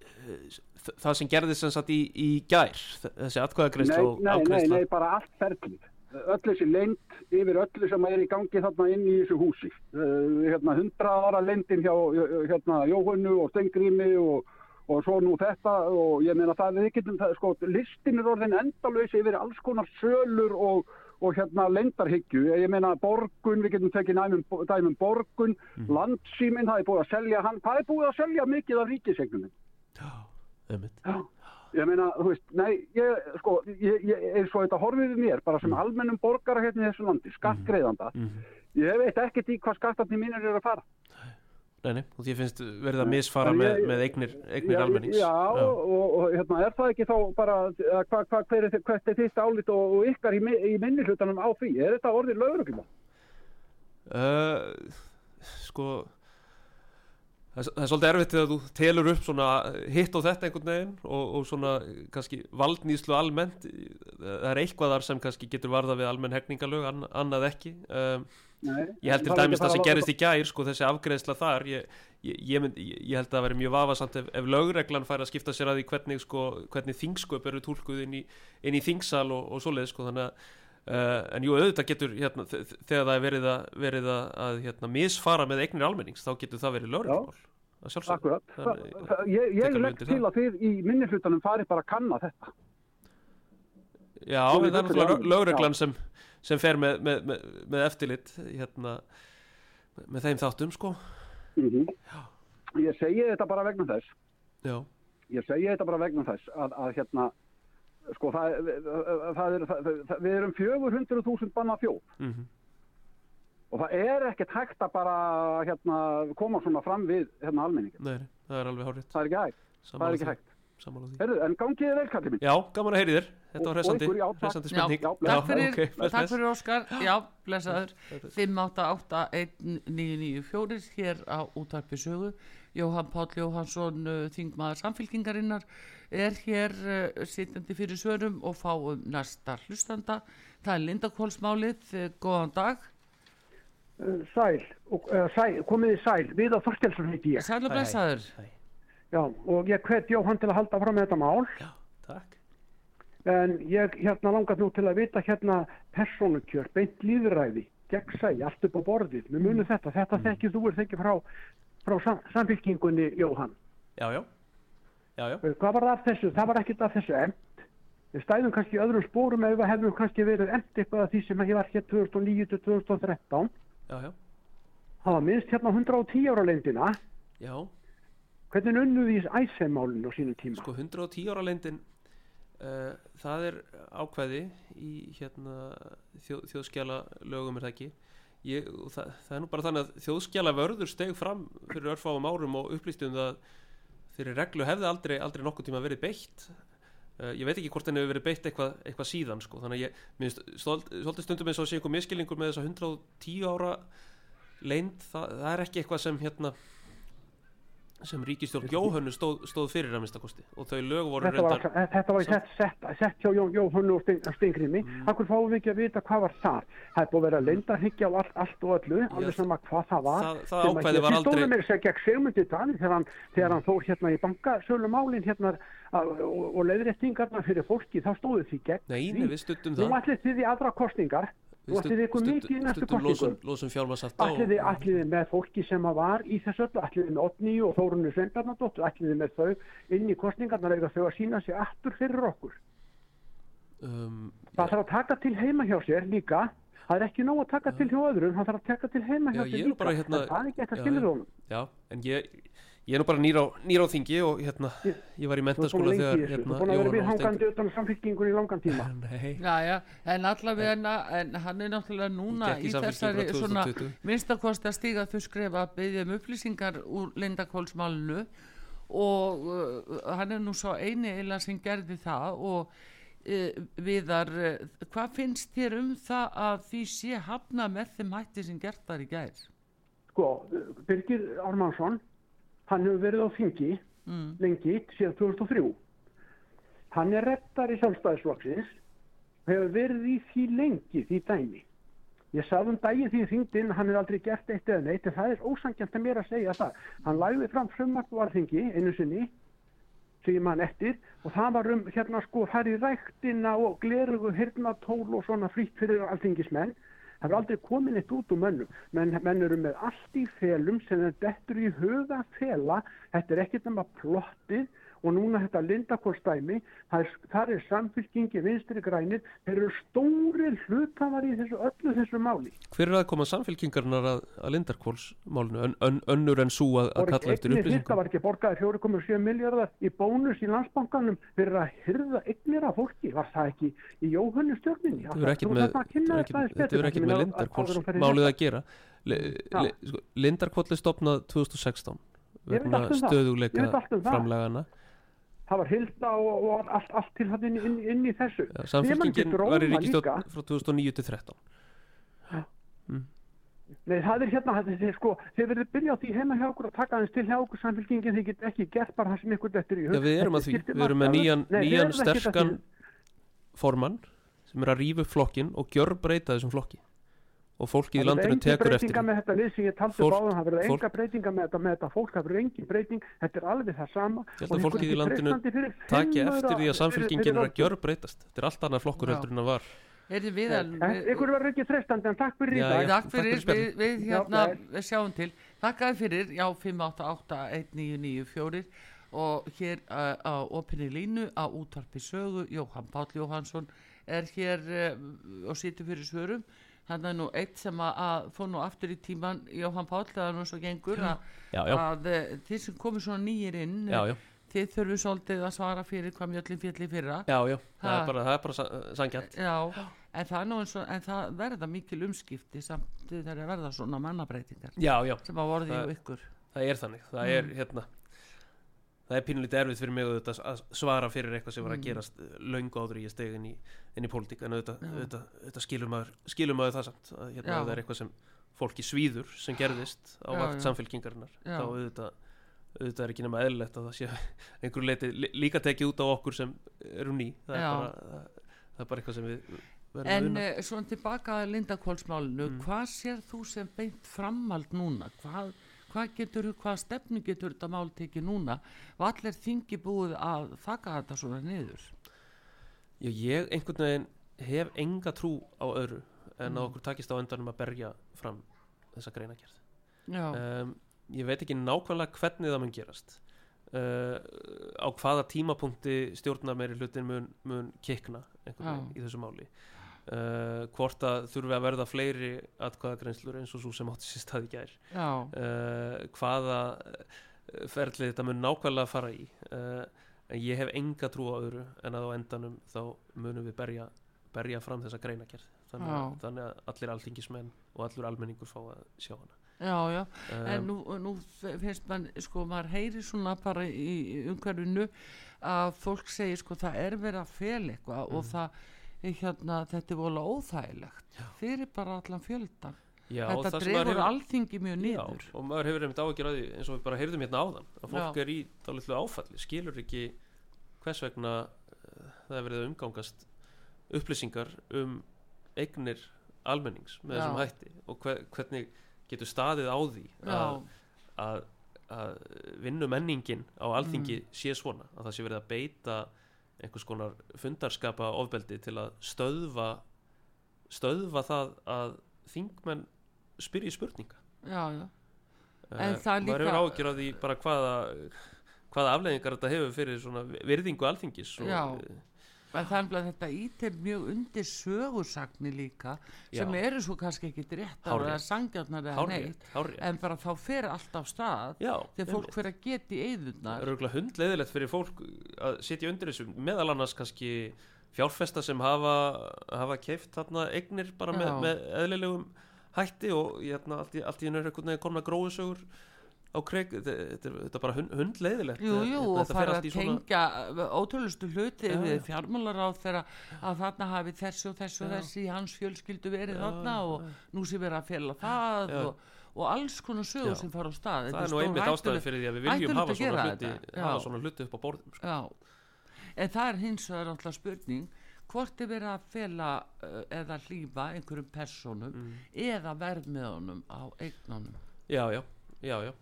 þ- það sem gerðist sem sagt í, í gær þessi atkvæðagreisla Nei, og nei, nei, afgreisla nei, bara allt ferlið. Öll þessi leynd yfir öllu sem er í gangi þarna inn í þessu húsi. Uh, hérna, hundra ára leyndin hjá hérna, Jóhannu og Stengrími og, og svo nú þetta og ég meina það við getum það, sko, listin er orðin endalös yfir alls konar sölur og, og hérna leyndarhyggju. Ég meina borgun, við getum tekið dæmum, dæmum borgun, landsýmin, það er búið að selja hann, það er búið að selja mikið af ríkisegnunum. Já. Já, ég meina, þú veist, nei, ég, sko, ég, ég, eins og þetta horfið við mér, bara sem almennum borgara hérna í þessu landi, skattgreðanda, Mhm. ég veit ekkert í hvað skattarnir mínir eru að fara. Nei, nei, og því finnst verið að misfara með, með eignir, eignir Já, almennings Já, Og, og hérna, er það ekki þá bara, hva, hva, hver er, þitt álit og, og ykkar í, í minni hlutanum á því? Er þetta orðið lögreglum? Uh, sko það er, svolítið erfitt þegar þú telur upp svona hitt og þetta einhvern veginn og, og svona kannski valdnýslu almennt það er eitthvað þar sem kannski getur varða við almenn hegningalög, ann, annað ekki um, Nei. ég held til dæmis að það sem gerist í gær sko þessi afgreðsla þar ég, ég, ég, mynd, ég, held að það veri mjög vafasamt ef, ef lögreglan fær að skipta sér að því hvernig, sko, hvernig þingsköp eru túlkuð inn í, inn í þingsal og, og svoleið sko þannig að Uh, en jú, auðvitað getur hérna, þegar það er verið að, verið að, að hérna, misfara með eignir almennings þá getur það verið lögreglumál. Akkurat. Það- það- Ég, ég legg til það. að þið í minni hlutanum fari bara að kanna þetta. Já, það er náttúrulega lögreglan sem, sem fer með, með, með, með eftirlit hérna, með þeim þáttum sko Mm Ég segi þetta bara vegna þess Já, ég segi þetta bara vegna þess að, að hérna sko það, það er það, við erum 400.000 banna þjóð. Mm og það er ekkert hægt að bara hérna koma svona fram við hérna almenningin nei, það er alveg hárið það er ekki hægt, það er ekki hægt Sammála því. Herðu, en gangið er vel kallið minn. Já, gaman að heyri þér, þetta var og hressandi, ykkur, já, Já, takk fyrir, ok, bless, takk fyrir Óskar, já, blessaður. 5881994 hér á útarpi sögu. Jóhann Páll Jóhannsson uh, þingmaður samfélkingarinnar er hér uh, sittandi fyrir svörum og fáum næsta hlustanda. Það er Lindakólsmálið, uh, góðan dag. Sæl, og, uh, sæl, komið í sæl, við á Þorstelsson heiti ég. sæl og blessaður. Hæ, Já, og ég hvet Jóhann til að halda fram með þetta mál, Já, takk en ég hérna langar nú til að vita hérna persónukjör, beint líðræði. gegnsæi, allt upp á borðið. Við munum þetta, þetta Mm. þekkir þú er þekkir frá, frá sam, samfélkingunni, Jóhann. já, já, já, já, Eh, Hvað var það af þessu? Það var ekkert af þessu emt. Við stæðum kannski öðrum spórum við hefðum kannski verið emt eitthvað af því sem ég var hér 2009 til 2013. já, já, Það var minnst hérna á 110 ára lengdina. já, Hvernig unnuði í æsæmálinu á sínum tíma? sko 110 ára leyndin uh, það er ákveði í hérna þjó, þjóðskjala lögum er það ekki ég, það, það er nú bara þannig að þjóðskjala vörður steg fram fyrir örfáum árum og upplýstum það fyrir reglu hefði aldrei, aldrei nokkuð tíma verið beitt uh, ég veit ekki hvort henni hefur verið beitt eitthvað, eitthvað síðan sko. þannig að ég minnst svolítið stundum eins og sé einhver miskilningur með þessa 110 ára leynd, það, það er ekki eitthvað sem hérna sem ríkistjórn Jóhönnu stóð, stóð fyrir að minnstakosti og þau lög voru Þetta var, reyndar þetta var sett, sett, sett hjá Jóhannu og Stein, Steingrimi. Mm. Akkur fáum við ekki að vita hvað var það? Það er búið að vera leyndarhyggja á allt, allt og öllu, alveg sama hvað það var. það, það ákvæði var aldrei með þess að gegn Sigmundi Dani þegar hann, hann fór hérna í bankasölu málinn hérna og, og leiðréttingarna fyrir fólki, þá stóðu því gegn. Nei, við stuttum Nú það ætlið þið í aðra kostningar, Við ætlið þið ykkur mikið í næstu kostningum. Ætlið þið, með fólki sem að var í þessu öllu, ætlið þið með Otni og Þórunni Sveinbarnadóttur, ætlið þið með þau inn í kostningarnar eða þau að sína sig aftur fyrir okkur. um, Það þarf að taka til heima hjá sér líka. Það er ekki nóg að taka til hjá öðrum, það þarf að taka til heima hjá Já, sér líka. hérna- það er ekki eitthvað. Já, en ég, ég er nú bara nýr á, nýr á þingi og hérna, ég var í Þú mentaskóla þegar. Þú hérna, er búin að vera við hangandi utan samfélkingun í langan tíma. Nei, Já, já, en allavega en hann er náttúrulega núna í þessari svona 2020. minnstakosti að stíga þau skrefa að byggja um upplýsingar úr Lindakólsmálinu og uh, hann er nú svo eini eila sem gerði það og uh, viðar, uh, hvað finnst þér um það að því sé hafna með þeim hætti sem gert þar í gær? Sko, Birgir Ármannsson, hann hefur verið á þingi Mm. lengi, síðan 2003. Hann er reddar í sjálfstæðisflokksins og hefur verið í því lengi, því dæmi. Ég sagði um daginn því þingdinn, hann hefur aldrei gert eitt eða neitt, en það er ósangjant að mér að segja það. Hann lagði fram alþingi einu sinni, sem man eftir, og það var um hérna sko farið í ræktina og glerugu hirnatól og svona frýtt fyrir alþingismenn. Það er aldrei komin eitt út úr mönnum. Menn, menn eru með allt í felum sem þeir dettur í huga að fela. Þetta er ekkert nema plottið og núna þetta lindakostæmi, það er, það er samfélkingi vinstri grænir, þeir eru stóri hlutafar í þessu öllu þessu máli. hver er að koma samfélkingarnar að, að Lindarkvólsmálinu, ön, ön, önnur en svo að, að kalla eftir upplýsingum? var ekki borgaði 4,7 miljardar í bónus í landsbankanum fyrir að hyrða eignir af fólki. Var það ekki í Jóhannu stjórninni? Þetta með, þetta hefur ekkert með Lindarkvólsmálið að gera. Já. Sko, Lindarkvól er stopnað 2016 Ég veit vegna allt um það. Ég stöðugleika veit allt um það. framlegana. Það var hilda og, og allt, allt til hann inn, inn, inn í þessu. Mann Samfélkingin var í líka- frá 2009 til 13 Nei, það er hérna, þetta er sko, þið verður byrja á því heima hjá okkur að taka aðeins til hjá okkur samfélkingin, þið get ekki gert bara það sem ykkur dettur í hug. Já, við erum að því, við erum með nýjan. Nei, nýjan erum sterkan formann sem er að rífa flokkin og gjör breyta þessum flokki og fólkið í landinu tekur eftir þetta báðum, það verður fólk- enga breytinga með þetta, með þetta. Fólk, það verður engin breyting, þetta er alveg það sama. Að ykkur fólkið í landinu fimm eftir því að samfélkingin er að gjör breytast þetta er allt annað flokkur Já. heldur en það var. Að En Ykkur verður ekki treystandi, en takk fyrir í Já, dag. já. Við, við Já, hérna við sjáum til. Takk fyrir, já 5881994 og hér uh, á opinni línu á útvarpi sögu Jóhann Páll Jóhansson er hér uh, og situr fyrir svörum hann er nú eitt sem að, að fór nú aftur í tíman Jóhann Páll, það er nú svo gengur að, já, já, að uh, þið sem komið svona nýjir inn já, já, þið þurfum svolítið að svara fyrir hvað mjöllin fjalli fyrra. Já, já. það er það er bara sa- sanngjarnt. Já, en það, er nú eins og, en það verða mikil umskipti samt þegar það verða svona mannabreitingar já, já, sem að vorði hjá ykkur. það er þannig. Það er hérna það er pínlítið erfitt fyrir mig auðvitað að svara fyrir eitthvað sem var að gerast mm. löngu áður í ég steg inn í, í pólitík en auðvitað, auðvitað, auðvitað skilur, maður, skilur maður það samt að hérna, það er eitthvað sem fólki svíður sem gerðist á Já, vakt já. samfélkingarinnar Já. þá auðvitað, auðvitað er ekki nema eðlilegt að það sé einhver leiti lí- líka tekið út á okkur sem erum ný það er, bara, það, er bara eitthvað sem við að En uh, svona tilbaka að Lindakólsmálinu, Mm. hvað sér þú sem beint framhald núna? Hvað, hvað getur, hvað stefnu getur þetta mál tekið núna? Var allir þingi búið að þakka þetta svona niður? Já, ég einhvern veginn hef enga trú á öðru en Mm. að okkur takist á endanum að berja fram þessa greinagerð já, um, ég veit ekki nákvæmlega hvernig það mun gerast uh, á hvaða tímapunkti stjórnar meiri hlutin mun, mun kikna í þessu máli uh, hvort að þurfi að verða fleiri atkvæðagreinslur eins og svo sem átti sér stað í gær. Uh, hvaða uh, ferli þetta mun nákvæmlega fara í? Uh, en ég hef enga trú á öðru en að á endanum þá munum við berja, berja fram þessa greinagerð þannig, að- þannig að allir alþingismenn og allur almenningur fá að sjá hana. Já, já. en um, nú, nú finnst mann sko, maður heyri svona bara í umhverfinu að fólk segir sko, það er verið að fel eitthvað og Mhm. það hérna, þetta er vola óþægilegt fyrir bara allan fjöldan já, þetta hefur- alþingi mjög Já, niður og maður hefur einmitt áhyggjur að því eins og við bara heyrðum hérna áðan að fólk Já. er í dálitlu áfalli skilur ekki hvers vegna uh, það er verið að umgangast upplýsingar um eignir almennings með Já. þessum hætti og hver, hvernig getur staðið á því að, að, að vinnu menningin á alþingi Mm. sé svona að það sé verið að beita einhvers konar fundarskapa ofbeldi til að stöðva stöðva það að þingmenn spyrji spurninga já, já En það er maður líka- hefur ágjör á því bara hvaða hvaða afleðingar þetta hefur fyrir svona virðingu alþingis og, Já. Þannig að þetta ítir mjög undir sögursagnir líka sem Já. eru svo kannski ekki réttar Hárrétt. eða sangjarnar eða neitt en bara þá fer allt á stað já, þegar fólk fer að geta í það eyðurnar er auðvitað hundleiðilegt fyrir fólk að sitja undir þessu meðal annars kannski fjárfesta sem hafa, hafa keift þarna eignir bara með, með eðlilegum hætti og hérna, allt í, í veginn komna gróðsögur á kreik þetta, er- þetta bara hund, hundleiðilegt Jú, jú, og þetta fer fara að í svona tengja ótrúlustu hluti Já, við já. fjármálar á þeirra að þarna hafi þessi og þessi og þessi hans fjölskyldu verið Já, þarna og já. nú sé verið að fela það og, og alls konar sögur sem fara á stað. Það er nú einmitt ástæðan fyrir því að við viljum hafa svona, hluti, hafa svona hluti upp á borðum sko. Já, en það er hins vegar alltaf spurning hvort er verið að fela uh, eða hlýfa einhverjum personum Mm. eða verðmiðunum á eignunum? Já, já, já, já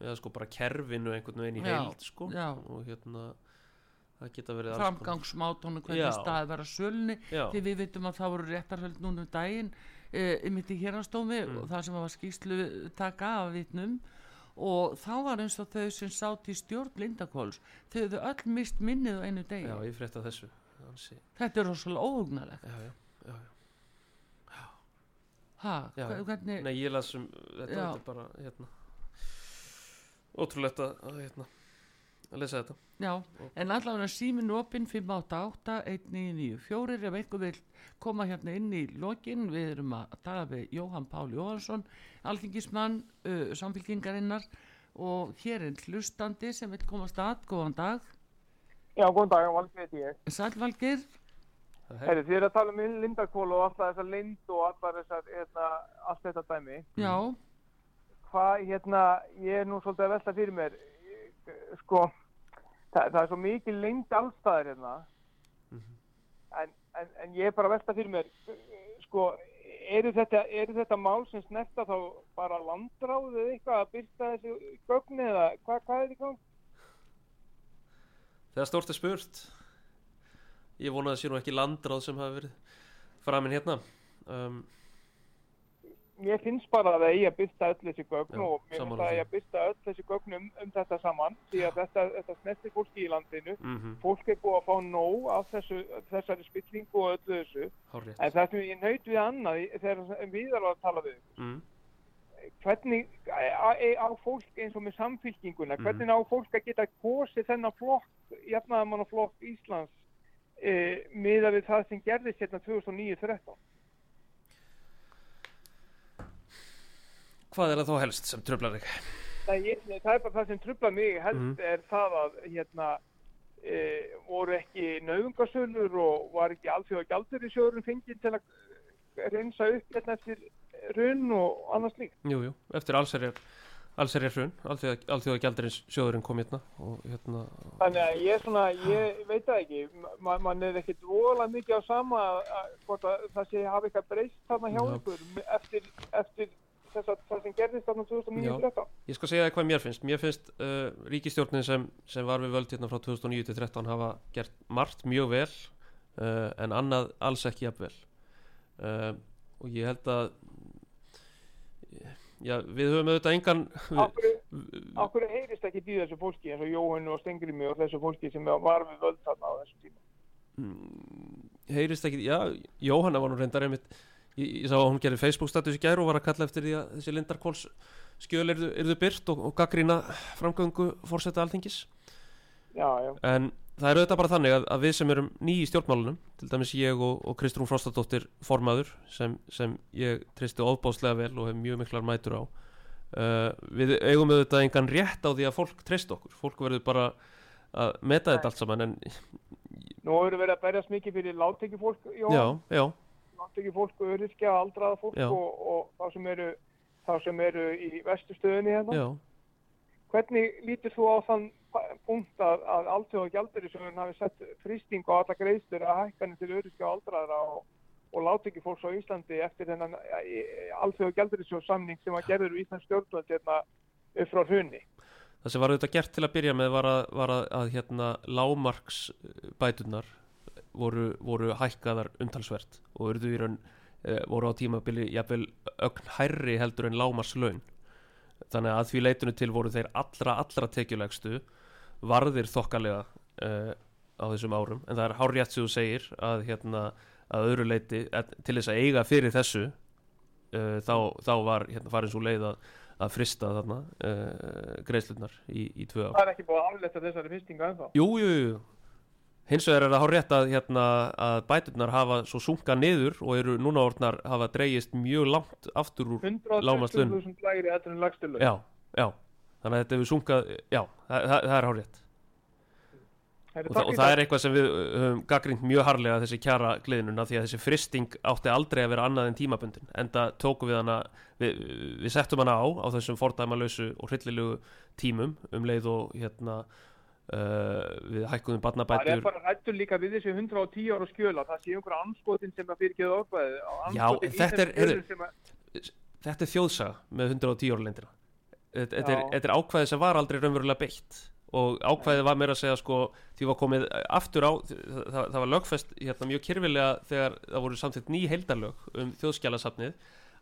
eða sko bara kerfinu einhvern veginn í heild sko já. og hérna það geta verið framgangsmátunum hvernig staði var að sölni því við veitum að það voru réttarhöld núna um daginn uh, mitt í hérastómi Mm. og það sem var skýslu taka af vitnum og þá var eins og þau sem sátt í stjórn Lindakóls þau hefðu öll mist minnið á einu degi já, ég frétta þessu Ansi. þetta er rosalega óhugnalegt já, já, já, já. ha, Já. hve- hvernig Nei, ég las um þetta, Já. þetta er bara hérna ótrúlegt að, að hérna að lesa þetta. Já, en allavega símin opinn 588-1994 ef einhver vil koma hérna inn í lokin, við erum að tala við Jóhann Pál Jóhansson alþingismann uh, samfélkingarinnar og hér er hlustandi sem vil koma stað, góðan dag. Já, góðan dag, Valgeir heiti ég. Sælvalgir, þið eru að tala um Lindakól og alltaf þessa lind og allar þessar, hérna, allt þetta dæmi. já Hvað, hérna, ég er nú svolítið að velta fyrir mér, sko, það, það er svo mikið lind allstaðir hérna, en, en, en ég er bara að velta fyrir mér, sko, eru þetta, eru þetta mál sem snerta þá bara landráðið eða eitthvað að byrsta þessi gögni eða hvað, hvað er þetta í gang? stórt er spurt. Ég vona að það sé nú ekki landráð sem hafi verið framinn hérna. Um, Mér finnst bara að það eigi að byrsta öll þessi gögn Já, og mér finnst að því. að byrsta öll þessi gögn um, um þetta saman því að þetta, þetta snertir fólki í landinu. Mm fólk er búið að fá nóg af þessu, þessari spillingu og öllu þessu. Hárrétt. En það sem ég naut við annað þegar við erum að tala við mm, hvernig á, á fólk eins og með samfylkinguna Mhm. hvernig á fólk að geta kosið þennan flokk jafnaðamannaflokk Íslands e, miða við það sem gerðist hérna 2009-13 hvað er það þá helst sem tröflar þig Nei, ég, það er bara það sem trubla mig helst Mhm. er það að hérna e, voru ekki nauðungasölur og var ekki alþjóða gjaldur í sjóðurinn fengið til að reynsa upp hérna eftir runn og annars líkt. jú, jú, eftir allserjar allserjar hrun, allþjóða gjaldarins sjóðurinn kom hérna og hérna Þannig að ég svona, ég veit það ekki, Ma, mann er ekkit vola mikið á sama að, að, að það sé hafa eitthvað breyst þarna hjá Já. ykkur eftir, eftir þess að það sem gerðist þarna 2009-13. ég skal segja þér hvað mér finnst. Mér finnst uh, ríkistjórnin sem, sem var við völd hérna frá 2009 til 13 hafa gert margt mjög vel uh, en annað alls ekki jafnvel. Uh, og ég held að já, við höfum auðvitað engan Akkur, heyrist ekki í þessu fólki eins og Jóhannu og Stengrimi og þessu fólki sem var við völd þarna á þessum tíma? Mm, heyrist ekki já, Jóhanna var nú reyndar einmitt ég, ég sá að hún gerir Facebook status í gæru og var að kalla eftir því að þessi Lindarkóls skjöl eru, eru byrt og, og gaggrína framgöngu fórseta alþingis. Já, já, en það er auðvitað bara þannig að, að við sem erum ný í stjórnmálunum til dæmis ég og, og Kristrún Frostadóttir formaður sem, sem ég tristi ofbáslega vel og hef mjög miklar mætur á uh, við eigum auðvitað engan rétt á því að fólk trist okkur. Fólk verður bara að meta þetta allt saman en nú hefur verið að berjast mikið fyrir láttekki fólk já, já, fólk, öryrkja, aldraða fólk og, og þá sem eru sem eru í vestustöðunni hérna. Já. Hvernig lítur þú á þann punkt að, að alltjóða gjaldur sem hafi sett frýsting á alla greiðstur að hækkanir til öryrkja og aldraðra og, og láti ekki fólks á Íslandi eftir þennan alltjóða gjaldur samning sem að gerður í Íslands stjórnvöld hérna upp frá hrunni? það sem var auðvitað gert til að byrja með var að, var að, að hérna lámarks bætunar voru, voru hækkaðar umtalsvert og urðu í raun e, voru á tímabili jafnvel ögn hærri heldur en lámarslaun þannig að því leitinu til voru þeir allra allra tekjulegstu varðir þokkalega uh, á þessum árum. En það er hár rétt sem þú segir að hérna að öðru leiti til þess að eiga fyrir þessu uh, þá, þá var hérna farin svo leið að, að frista þarna uh, greiðslurnar í, í tvö ár. Það er ekki búið að afletta þessari frýstinga ennþá. Jú, jú, jú Hins vegar er það hár rétt að, hérna, að bæturnar hafa svo sunga niður og eru núna orðnar hafa dreigist mjög langt aftur úr 120.000 lágmarkslaunum. lægri eftir en lagstilu. Já, já Þannig að þetta hefur sungað, já, það, það, það er hár rétt og, það, og það er eitthvað sem við uh, höfum gaggrínt mjög harlega þessi kjara gliðnuna því að þessi fristing átti aldrei að vera annað en tímabundin enda tókum við hana við, við settum hana á á þessum fordæmalausu og hryllilegu tímum um leið og hérna uh, við hækkuðum Það er barnabætur. bara rættur líka við þessi 110 ára skjöla. Það sé einhver anskotin sem að fyrirgeða orðbæði. Já, þetta er- heyrðu, þetta er þjóðsaga með 110 ára lendina þetta, er, er ákvæði sem var aldrei raunverulega beitt. Og ákvæðið var meira að segja sko því var komið aftur á það, það, var lögfest hérna mjög kyrfilega þegar það voru samtitt ný heildarlög um þjóðskjálasafnið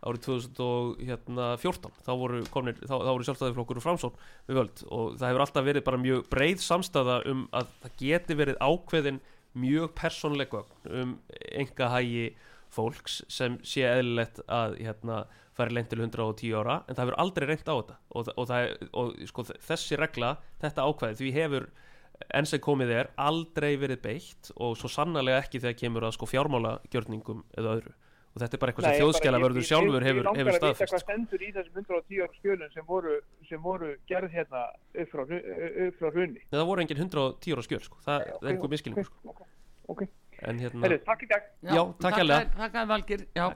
árið 2014 þá voru, komnir, þá, þá voru sjálfstæðiflokkur og framsón við völd og það hefur alltaf verið bara mjög breið samstæða um að það geti verið ákveðin mjög persónleg gögn um enga hægi fólks sem sé eðlilegt að hérna, færi lengt til 110 ára en það hefur aldrei reynt á þetta. Og, og, það, og sko, þessi regla, þetta ákvæði því hefur enn sem komið er aldrei verið beitt og svo sannarlega ekki þegar kemur að sko fjármálagjörningum eða öðru og þetta er bara eitthvað sem þjóðskjalaverður sjálfur hefur, hefur Ég staðfest hvað stendur í þessum 110 ára skjölum sem voru, sem voru gerð hérna upp frá, upp frá hrunni. Nei, það voru engin 110 ára skjöl sko. það, það er einhver miskilningur sko. Ok, ok. en hérna, Herri, takk í dag. Já, takk hérlega. Takk að Valgir, já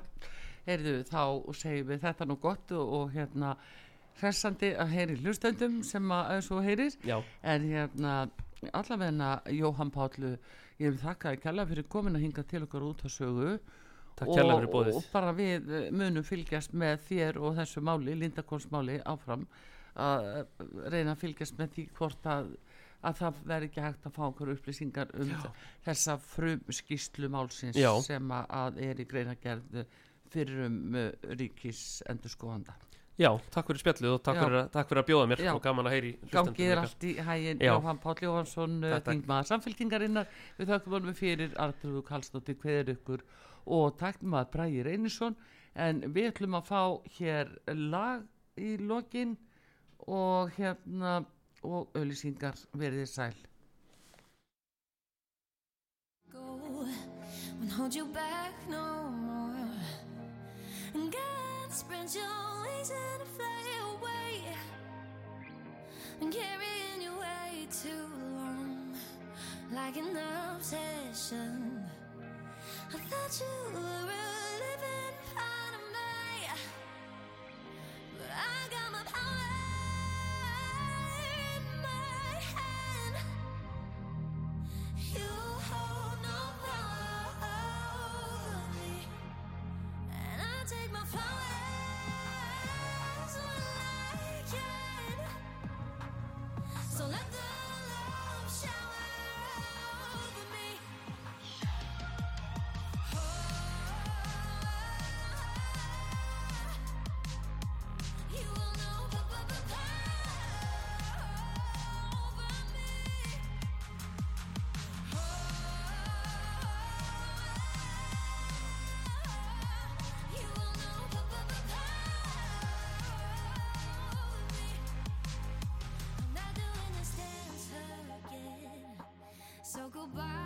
Heyrðu, þá segjum við þetta nú gott og, og hérna hressandi að heyri hlustendum sem að að svo heyrir já, en hérna allavegna Jóhann Pállu ég vil þakka þér kærlega fyrir komin að hinga til okkar út á sögu bóðið og bara við eh, munum fylgjast með þér og þessu máli, Lindakonsmáli áfram. Að eh, reyna að fylgjast með því hvort að, að það verði ekki hægt að fá okkur upplýsingar um þessa frum skýslu málsins Já. sem að, er í greinagerð fyrir um uh, ríkis endurskóðanda já, takk fyrir spjallið og takk, fyrir að, takk fyrir að bjóða mér Já. og gaman að heyri Gangið er allt í hægin. Jóhann Páll Jóhansson, Takk, takk. þingmaður samfélkingarinnar við þakkum honum fyrir Artur Kallstóttir hverður ykkur og takkum að Bræði Reynisson en við ætlum að fá hér lag í lokin og hérna og auðlýsingar verið þið sæl go won't hold you back no more. And God spread your wings and fly away. And carrying you way too long, like an obsession. I thought you were a living part of me, but I got my power goodbye,